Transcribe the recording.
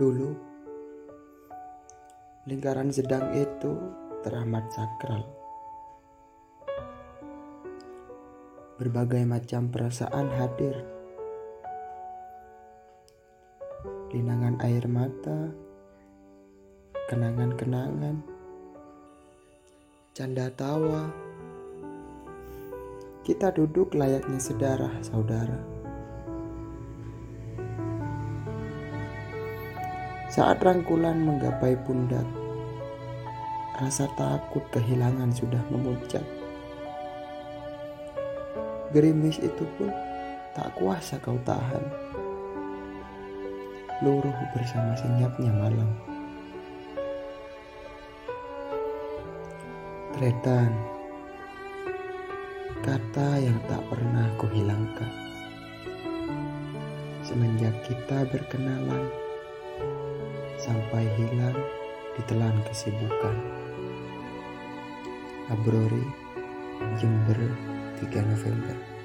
Dulu, lingkaran sedang itu teramat sakral. Berbagai macam perasaan hadir. Linangan air mata, kenangan-kenangan, canda tawa. Kita duduk layaknya sedarah saudara. Saat rangkulan menggapai pundak, rasa takut kehilangan sudah memuncak. Gerimis itu pun tak kuasa kau tahan. Luruh bersama senyapnya malam. Tretan, kata yang tak pernah kuhilangkan. Semenjak kita berkenalan, sampai hilang ditelan kesibukan. Abrori, Jember, 3 November